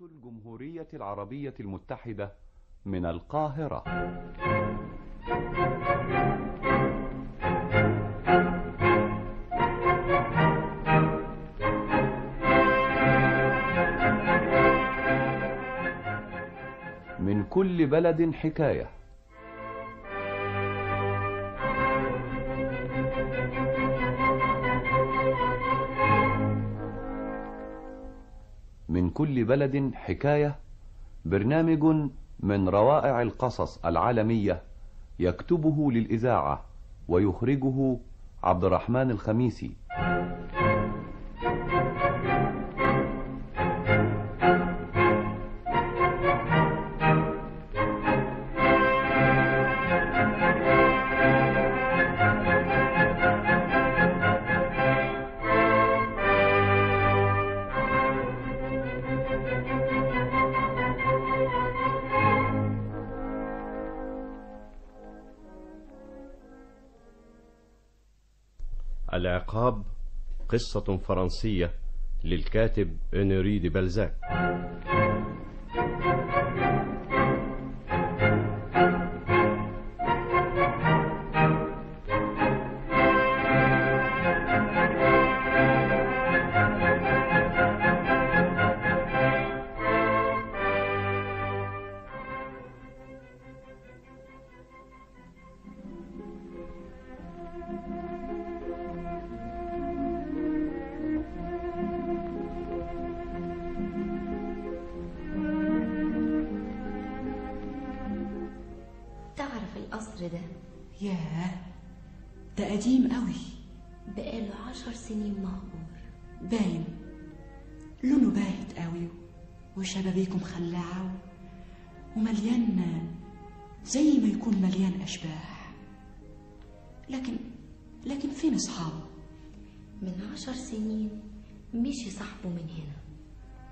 الجمهورية العربية المتحدة من القاهرة. من كل بلد حكاية. كل بلد حكاية برنامج من روائع القصص العالمية يكتبه للإذاعة ويخرجه عبد الرحمن الخميسي. قصة فرنسية للكاتب إنري دي بلزاك. ده ياه ده قديم قوي. بقاله عشر سنين مهجور. باين. لونه باهت قوي وشبابيكه مخلعة ومليان زي ما يكون مليان أشباح. لكن لكن فين أصحابه؟ من عشر سنين مشي صاحبه من هنا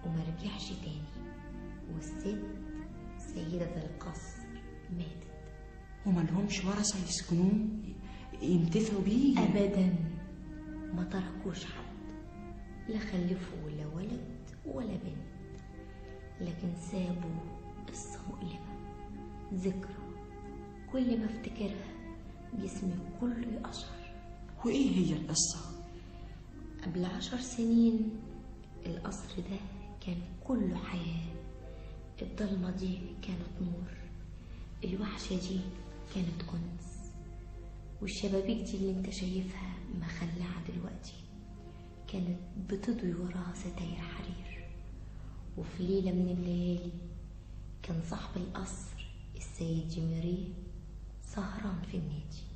وما رجعش تاني. والست سيدة القصر ماتت. وملهمش ورثة يسكنوه ينتفعوا بيه. أبدا ما تركوش حد لا خلفوا ولا ولد ولا بنت لكن سابوا قصة مؤلمة ذكرى كل ما افتكرها جسمي كله يقشعر وإيه هي القصة؟ قبل عشر سنين القصر ده كان كله حياة الضلمة دي كانت نور الوحشة دي كانت أنس والشبابيك دي اللي انت شايفها مخلعة دلوقتي كانت بتضوي وراها ستاير حرير. وفي ليلة من الليالي كان صاحب القصر السيد جيميري سهران في النادي.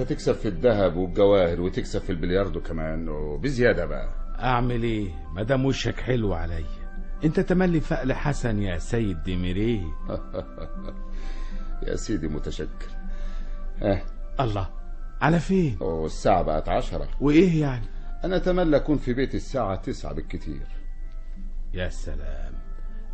أنت تكسب في الذهب والجواهر وتكسب في البلياردو كمان وبزيادة بقى. أعمل إيه؟ مدام وشك حلو عليا أنت تملي فقل حسن يا سيد ديميريه يا سيدي متشكر. آه الله. على فين؟ والساعة بقت عشرة. وإيه يعني؟ أنا اتمنى أكون في بيتي الساعة تسعة بالكتير يا سلام.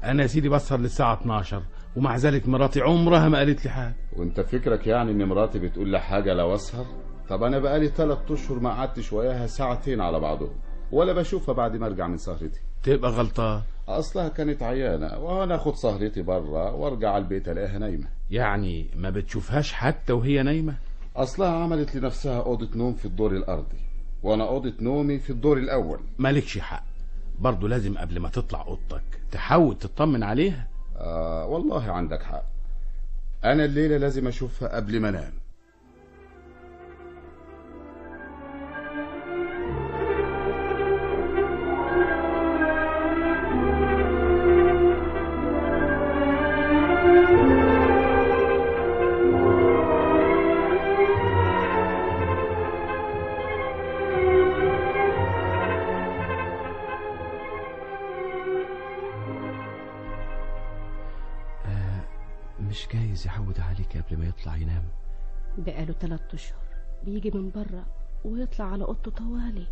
أنا يا سيدي بسهر للساعة 12 ومع ذلك مراتي عمرها ما قالت لي حاجة. وانت فكرك يعني ان مراتي بتقول لي حاجة لو اسهر طب أنا بقالي تلات اشهر ما قعدتش وياها ساعتين على بعضهم ولا بشوفها بعد ما ارجع من سهرتي. تبقى غلطان. اصلها كانت عيانة وأنا اخد سهرتي بره وارجع على البيت الاقيها نايمة. يعني ما بتشوفهاش حتى وهي نايمة؟ اصلها عملت لنفسها أوضة نوم في الدور الأرضي وأنا أوضة نومي في الدور الأول. مالكش حق. برضه لازم قبل ما تطلع أوضتك تحاول تطمن عليها آه والله عندك حق. أنا الليلة لازم أشوفها قبل ما أنام. تلات أشهر. بيجي من بره ويطلع على أوضته طوالي.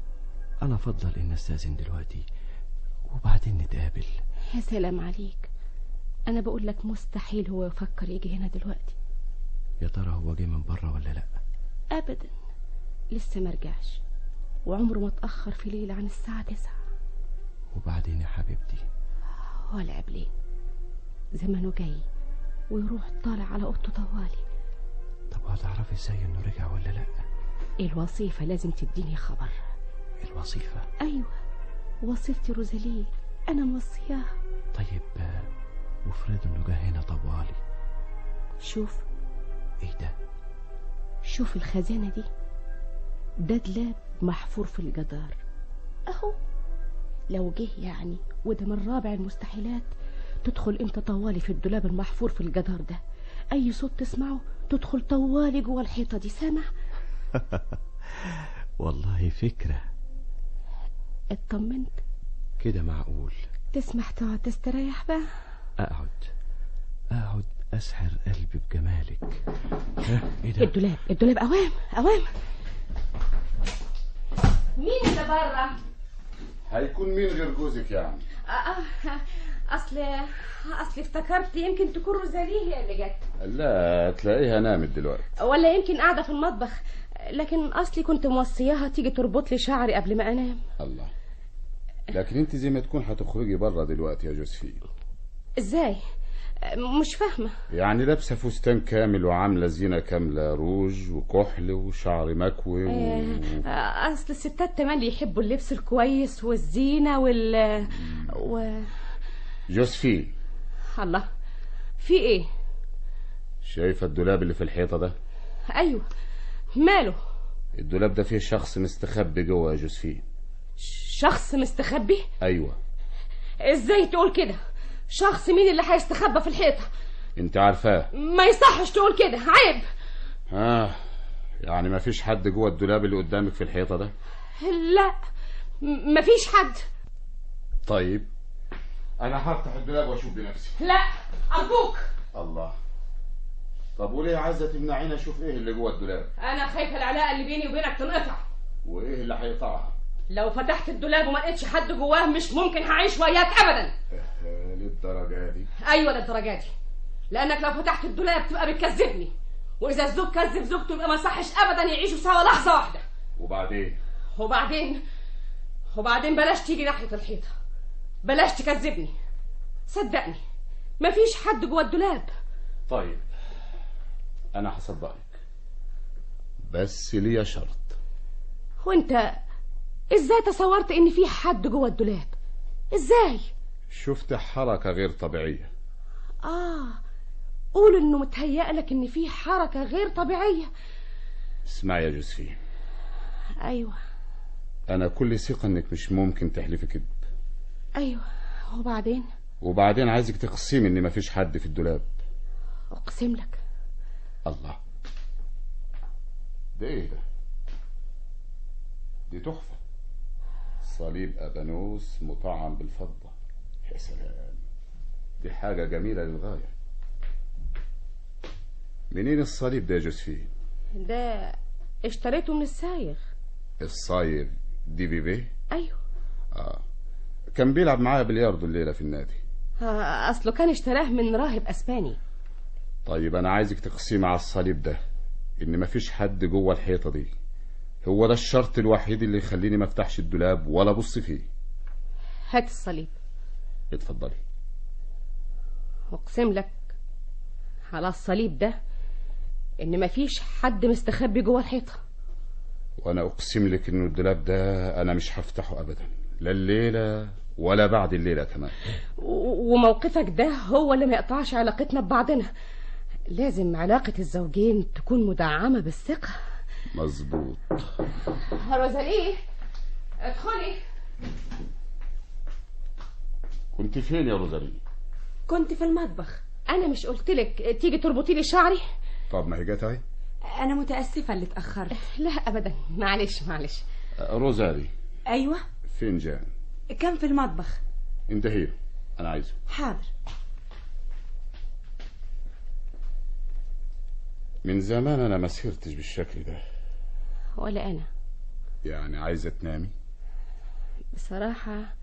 أنا أفضل أن أستأذن دلوقتي وبعدين نتقابل. يا سلام عليك. أنا بقول لك مستحيل هو يفكر يجي هنا دلوقتي. يا ترى هو جه من بره ولا لأ؟ ابدا. لسه مرجعش وعمره ما اتأخر في ليلة عن الساعة تسعة. وبعدين يا حبيبتي؟ ولا قبلين زمانه جاي ويروح طالع على أوضته طوالي. طب هتعرفي إزاي إنه رجع ولا لأ؟ الوظيفه لازم تديني خبر. الوظيفه أيوه وظيفتي روزاليه أنا موصياها طيب وافرض إنه جه هنا طوالي. شوف. إيه ده؟ شوف الخزانة دي. ده دلاب محفور في الجدار. أهو. لو جه يعني وده من رابع المستحيلات. تدخل انت طوالي في الدولاب المحفور في الجدار ده؟ أي صوت تسمعه تدخل طوالي جوه الحيطة دي سامع؟ والله فكرة. اطمنت. كده معقول. تسمح تقعد تستريح بقى؟ أقعد. أقعد أسحر قلبي بجمالك. إيه ده؟ الدولاب الدولاب أوام أوام. مين اللي بره؟ هيكون مين غير جوزك يعني؟ أصل أصل افتكرت يمكن تكون روزاليه هي اللي جت. لا تلاقيها نامت دلوقتي. ولا يمكن قاعدة في المطبخ. لكن أصلي كنت موصياها تيجي تربط لي شعري قبل ما أنام. الله. لكن أنت زي ما تكون هتخرجي بره دلوقتي يا جوزفين. إزاي؟ مش فاهمة. يعني لابسة فستان كامل وعاملة زينة كاملة روج وكحل وشعر مكوي و... آه، أصل الستات تملي يحبوا اللبس الكويس والزينة وال و... جوزفين الله. في إيه؟ شايفه الدولاب اللي في الحيطة ده؟ أيوه. ماله؟ الدولاب ده فيه شخص مستخبي جوه يا جوزفين شخص مستخبي؟ أيوه. إزاي تقول كده؟ شخص مين اللي هيستخبى في الحيطة؟ أنت عارفاه. ما يصحش تقول كده. عيب. آه يعني ما فيش حد جوه الدولاب اللي قدامك في الحيطة ده؟ لا. مفيش حد. طيب. أنا هفتح الدولاب وأشوف بنفسي. لا أرجوك. الله. طب وليه عايزه تمنعيني أشوف إيه اللي جوه الدولاب؟ أنا خايفه العلاقة اللي بيني وبينك تنقطع. وإيه اللي هيقطعها؟ لو فتحت الدولاب وما لقيتش حد جواه مش ممكن هعيش وياك ابدا. آه، للدرجة دي؟ أيوه للدرجة دي. لأنك لو فتحت الدولاب تبقى بتكذبني. وإذا الزوج كذب زوجته يبقى ما صحش ابدا يعيشوا سوا لحظة واحدة. وبعدين؟ وبعدين؟ وبعدين بلاش تيجي ناحية الحيطة. بلاش تكذبني. صدقني. مفيش حد جوه الدولاب. طيب أنا هصدقك بس ليا شرط. وأنت إزاي تصورت إن في حد جوه الدولاب؟ إزاي؟ شفت حركة غير طبيعية. آه قول إنه متهيألك إن في حركة غير طبيعية. اسمعي يا جوزفين. أيوه. أنا كل ثقة إنك مش ممكن تحلفي كذب أيوه. وبعدين؟ وبعدين عايزك تقسمي إن مفيش حد في الدولاب. أقسم لك. الله. ده إيه ده؟ دي تحفة. صليب أبانوس مطعم بالفضة. يا سلام. دي حاجة جميلة للغاية. منين الصليب ده يا جوزفين؟ ده اشتريته من السايغ الصايغ دي في أيوه. آه. كان بيلعب معايا بلياردو الليلة في النادي. آه، أصله كان اشتراه من راهب أسباني. طيب أنا عايزك تقسمي على الصليب ده إن مفيش حد جوه الحيطة دي. هو ده الشرط الوحيد اللي يخليني ما افتحش الدولاب ولا أبص فيه. هات الصليب. اتفضلي. أقسم لك على الصليب ده إن مفيش حد مستخبي جوه الحيطة. وأنا أقسم لك انه الدولاب ده أنا مش هفتحه ابدا. لا الليلة ولا بعد الليلة كمان وموقفك ده هو اللي ما يقطعش علاقتنا ببعضنا. لازم علاقة الزوجين تكون مدعمة بالثقة. مظبوط. روزاليه ادخلي. كنت فين يا روزالي كنت في المطبخ. أنا مش قلتلك تيجي تربطي لي شعري؟ طب ما هي جت أهي. أنا متأسفة اللي اتأخرت. لا ابدا. معلش معلش. روزالي أيوة. فنجان كان في المطبخ؟ انت هي أنا عايزه حاضر. من زمان أنا ما سهرتش بالشكل ده. ولا أنا. يعني عايزة تنامي؟ بصراحة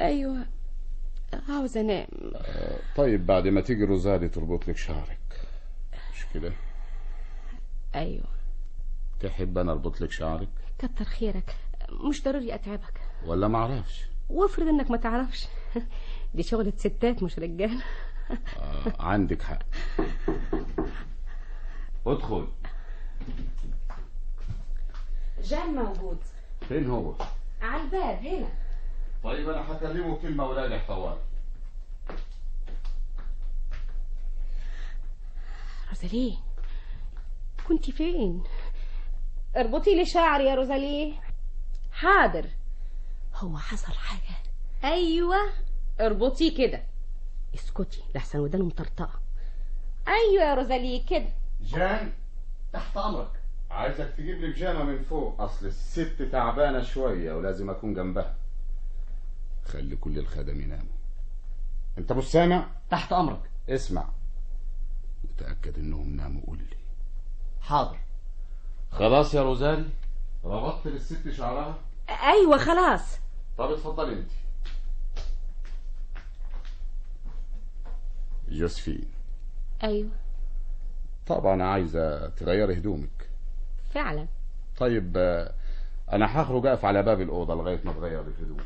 أيوه عاوز أنام. طيب بعد ما تيجي روزالي تربط لك شعرك. مش كده؟ أيوه. تحب أنا أربط لك شعرك؟ كتر خيرك. مش ضروري أتعبك. ولا ما أعرفش. وافرض انك ما تعرفش. دي شغلة ستات مش رجال آه عندك حق. ادخل. جان موجود. فين هو؟ على الباب هنا. طيب أنا هكلمه كلمة ولا لي طوال روزاليه كنت فين؟ اربطي لي شعري يا روزاليه حاضر. هو حصل حاجة. أيوه اربطي كده. اسكتي لحسن ودانه مطرطقة. أيوه يا روزاليه كده. جان تحت أمرك. عايزك تجيب لي بيجامة من فوق. أصل الست تعبانة شوية ولازم أكون جنبها. خلي كل الخدم يناموا. أنت مش سامع تحت أمرك. اسمع. متأكد إنهم ناموا قول لي. حاضر. خلاص يا روزالي. ربطت للست شعرها؟ أيوه خلاص. طب اتفضلي انت. جوزفين أيوه. طبعا عايزه تغيري هدومك. فعلا. طيب أنا هخرج أقف على باب الأوضة لغاية ما تغير الهدوم.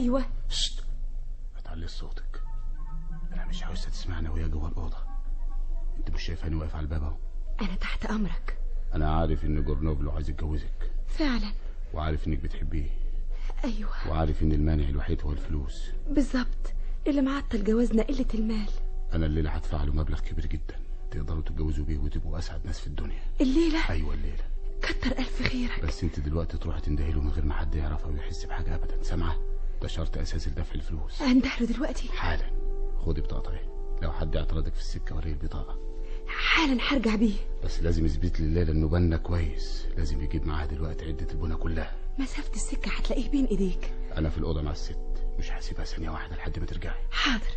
أيوه. شت. ما تعليش صوتك. أنا مش عاوزها تسمعنا وهي جوه الأوضة. أنت مش شايفاني واقف على الباب أهو. أنا تحت أمرك. أنا عارف إن جورنوبلو عايز يتجوزك. فعلا. وعارف إنك بتحبيه. أيوه. وعارف إن المانع الوحيد هو الفلوس. بالظبط. اللي معطل جوازنا قلة المال. أنا الليلة هدفع له مبلغ كبير جدا. تقدروا تتجوزوا بيه وتبقوا أسعد ناس في الدنيا. الليلة؟ أيوه الليلة. كتر ألف خيرك. بس أنت دلوقتي تروحي تندهي له من غير ما حد يعرف أو يحس بحاجة ابدا. سامعة؟ ده شرط اساسي لدفع الفلوس. اندهله دلوقتي؟ حالا. خدي بطاقتك اهي لو حد اعترضك في السكة وريه البطاقة. حالا هرجع بيه. بس لازم يثبت لي الليلة إنه بنا كويس. لازم يجيب معاه دلوقتي عدة البنا كلها. مسافة السكة هتلاقيه بين إيديك. أنا في الأوضة مع الست. مش هسيبها ثانية واحدة لحد ما ترجعي. حاضر.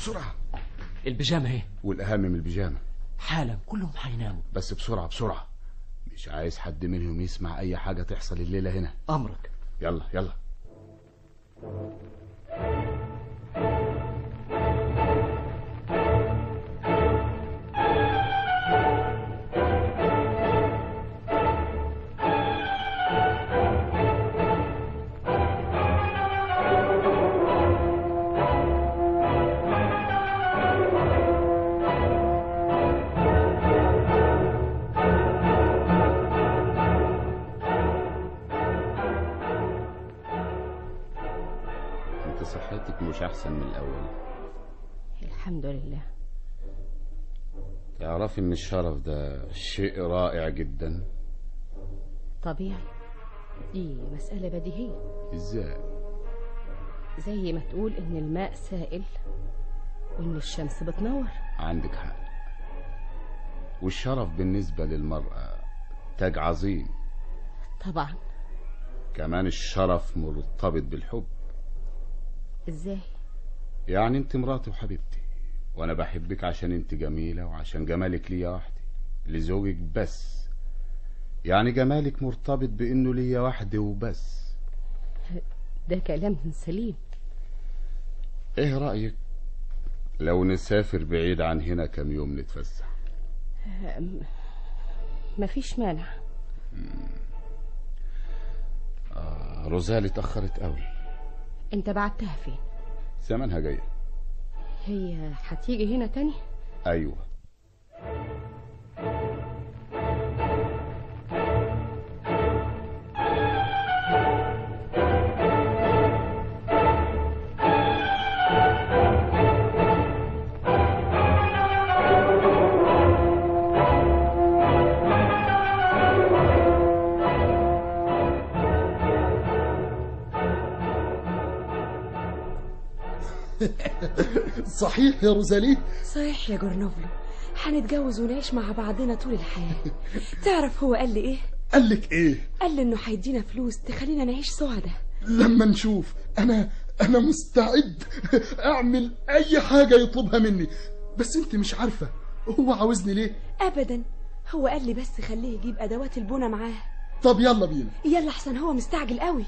بسرعة. البيجامة اهي والأهم من البيجامة. حالا كلهم هيناموا بس بسرعة بسرعة. مش عايز حد منهم يسمع أي حاجة تحصل الليلة هنا. أمرك. يلا يلا. تعرفي ان الشرف ده شيء رائع جدا. طبيعي. دي مسألة بديهية. إزاي؟ زي ما تقول إن الماء سائل وإن الشمس بتنور. عندك حق. والشرف بالنسبة للمرأة تاج عظيم. طبعا. كمان الشرف مرتبط بالحب. إزاي؟ يعني انت مراتي وحبيبتي. وأنا بحبك عشان أنت جميلة وعشان جمالك ليا وحدي لزوجك بس. يعني جمالك مرتبط بإنه ليا وحدي وبس. ده كلام سليم. إيه رأيك لو نسافر بعيد عن هنا كم يوم نتفسح؟ مفيش مانع. آه روزالي اتأخرت قوي. أنت بعتها فين؟ زمانها جاية. هي هتيجي هنا تاني؟ أيوه. صحيح يا روزالي؟ صحيح يا جورنوفلو هنتجوز ونعيش مع بعضنا طول الحياة. تعرف هو قال لي إيه؟ قال لك إيه؟ قال لي إنه هيدينا فلوس تخلينا نعيش سعداء. لما نشوف أنا أنا مستعد أعمل أي حاجة يطلبها مني. بس أنت مش عارفة هو عاوزني ليه؟ ابدا. هو قال لي بس خليه يجيب أدوات البنا معاه. طب يلا بينا. يلا احسن هو مستعجل قوي.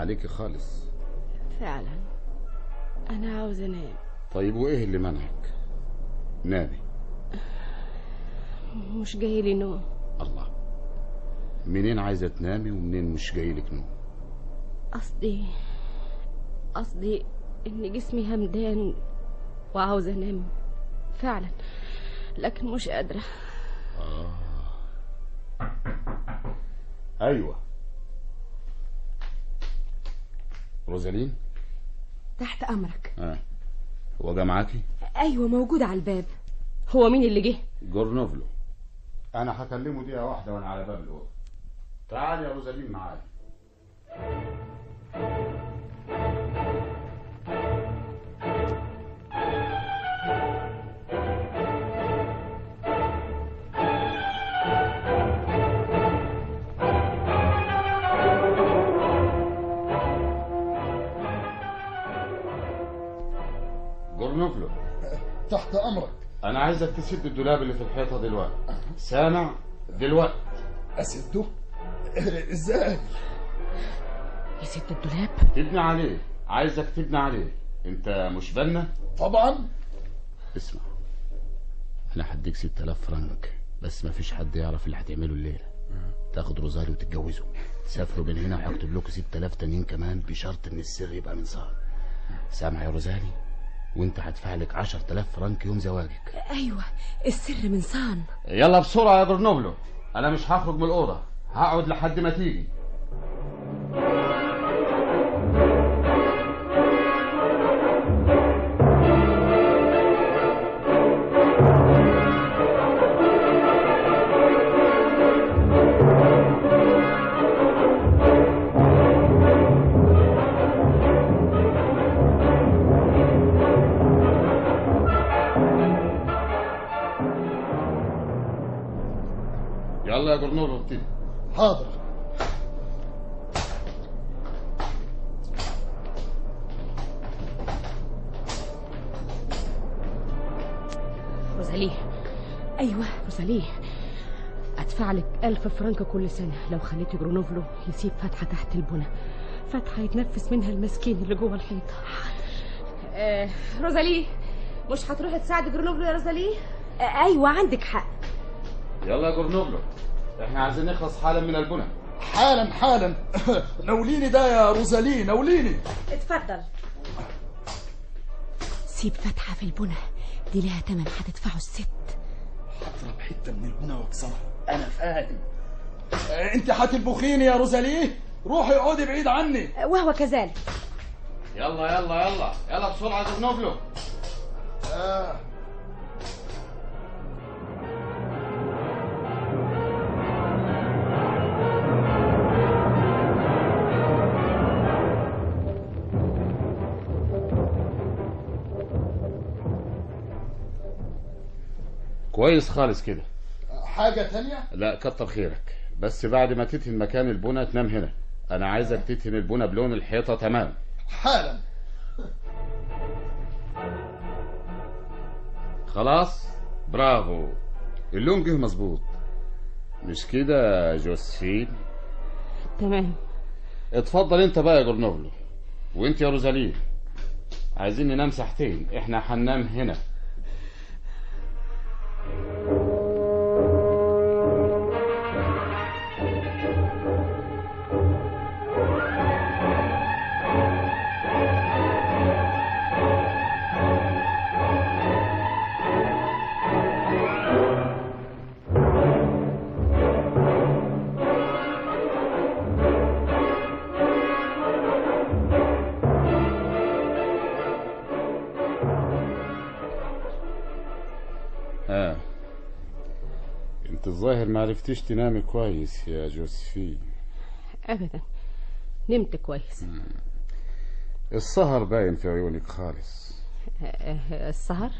عليكي خالص. فعلا. أنا عاوز انام طيب وإيه اللي منعك؟ نامي مش جاي لي نوم. الله. منين عايزة تنامي ومنين مش جايلك نوم؟ قصدي قصدي إن جسمي همدان وعاوز أنام. فعلا. لكن مش قادرة. أيوه. روزالين؟ تحت أمرك. آه. هو جه معاكي؟ أيوه موجود على الباب. هو مين اللي جه؟ جورنوفلو. أنا هكلمه دقيقة واحدة وأنا على باب الأوضة. تعال يا روزالين معايا. جورنوفلو تحت أمرك. أنا عايزك تسد الدولاب اللي في الحيطة دلوقتي. سامع؟ دلوقتي. أسده؟ إزاي؟ يا ست الدولاب. تبني عليه. عايزك تبني عليه. أنت مش بنا؟ طبعا. اسمع. أنا هديك 6000 فرنك بس ما فيش حد يعرف اللي هتعمله الليلة. تاخد روزاري وتتجوزوا تسافروا من هنا وهكتب لكم 6000 تانيين كمان بشرط إن السر يبقى من صار سامع يا روزاري؟ وانت هدفع لك 10000 فرنك يوم زواجك. أيوه السر من صان. يلا بسرعة يا جرنوبلو أنا مش هخرج من الأوضة. هقعد لحد ما تيجي. ألف فرنك كل سنة. لو خليتي جرونوفلو يسيب فتحة تحت البنى فتحة يتنفس منها المسكين اللي جوه الحيطة. آه روزاليه مش هتروحي تساعدي جرونوفلو يا روزاليه أيوه عندك حق. يلا يا جرونوفلو إحنا عايزين نخلص حالا من البنى حالا حالا. نوليني ده يا روزالي نوليني. اتفضل. سيب فتحة في البنى دي لها تمن هتدفعه الست. أضرب حتة من البنا وأكسرها. أنا فاهم آه، أنت هتلبخيني يا روزالي؟ روحي اقعدي بعيد عني. وهو كذلك. يلا يلا يلا. يلا بسرعة يا آه. كويس خالص كده. حاجة تانية؟ لا كتر خيرك. بس بعد ما تدهن مكان البنى تنام هنا. أنا عايزك تدهن البنى بلون الحيطة تمام. حالا. خلاص؟ برافو. اللون جه مظبوط. مش كده يا جوزفين؟ تمام. اتفضل انت بقى يا جرنوبلو وانت يا روزالين. عايزين ننام ساعتين. إحنا هننام هنا. الظاهر ما عرفتيش تنامي كويس يا جوزفين ابدا. نمت كويس. السهر باين في عيونك خالص. آه، السهر؟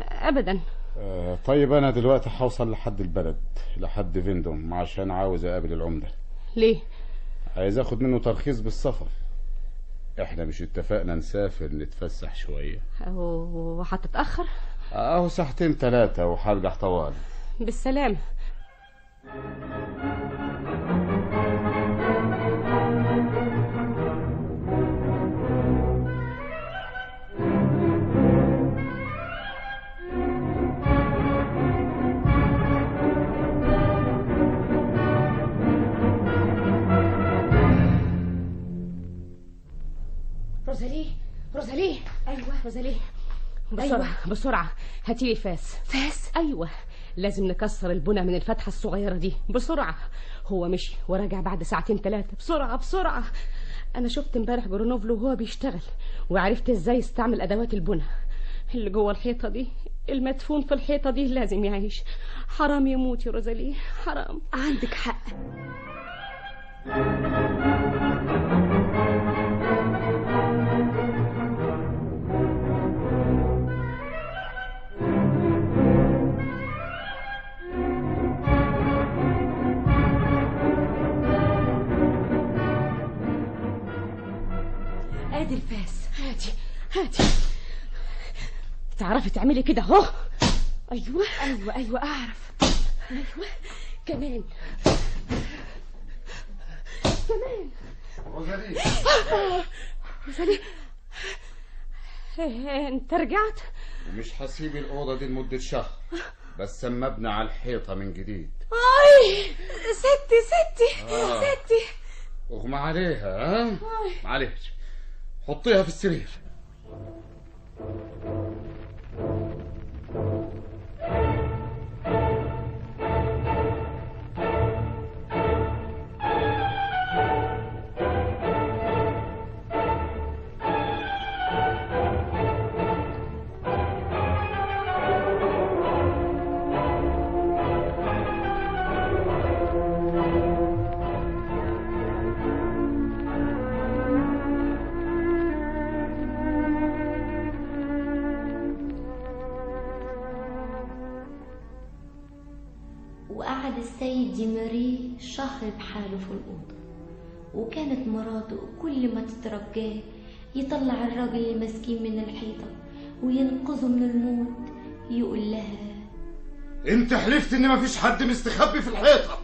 ابدا. آه طيب أنا دلوقتي هوصل لحد البلد لحد فيندوم عشان عاوز أقابل العمدة. ليه؟ عايز آخد منه ترخيص بالسفر. إحنا مش اتفقنا نسافر نتفسح شوية. و- وهتتاخر أهو ساعتين ثلاثة وهرجع طوال. بالسلامة. روزاليه روزاليه أيوه روزاليه بسرعة أيوة. بسرعة. هاتي لي فاس. فاس؟ أيوه. لازم نكسر البنى من الفتحة الصغيرة دي. بسرعة. هو مشي وراجع بعد ساعتين ثلاثة بسرعة بسرعة. أنا شفت امبارح جرونوفلو وهو بيشتغل وعرفت إزاي يستعمل أدوات البنى. اللي جوه الحيطة دي المدفون في الحيطة دي لازم يعيش. حرام يموت يا روزاليه حرام. عندك حق. تعملي كده اهو أيوه أيوه أيوه أعرف. أيوه كمان. كمان. روزالي. إيه، أنت رجعت؟ ومش هسيب الأوضة دي لمدة شهر بس اما ابني على الحيطة من جديد. أي! ستي ستي آه. ستي. اغمى عليها ها؟ معلش. حطيها في السرير. ديماري شهر بحاله في الأوضة. وكانت مراته كل ما تترجاه يطلع الراجل المسكين من الحيطة وينقذه من الموت يقول لها انت حلفت إن مفيش حد مستخبي في الحيطة.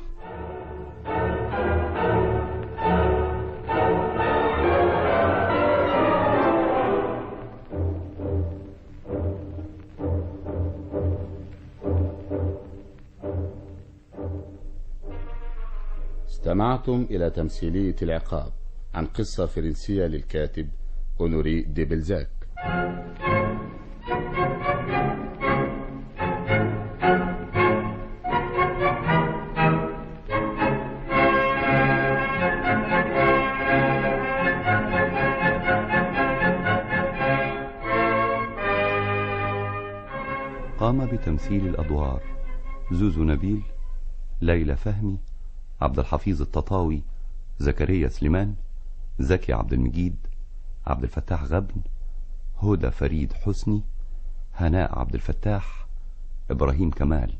استمعتم إلى تمثيلية العقاب عن قصة فرنسية للكاتب أونوري دي بلزاك قام بتمثيل الأدوار زوزو نبيل ليلى فهمي عبد الحفيظ التطاوي زكريا سليمان زكي عبد المجيد عبد الفتاح غبن هدى فريد حسني هناء عبد الفتاح إبراهيم كمال.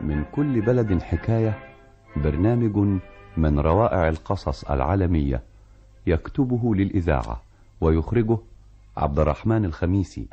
من كل بلد حكاية برنامج من روائع القصص العالمية يكتبه للإذاعة ويخرجه عبد الرحمن الخميسي.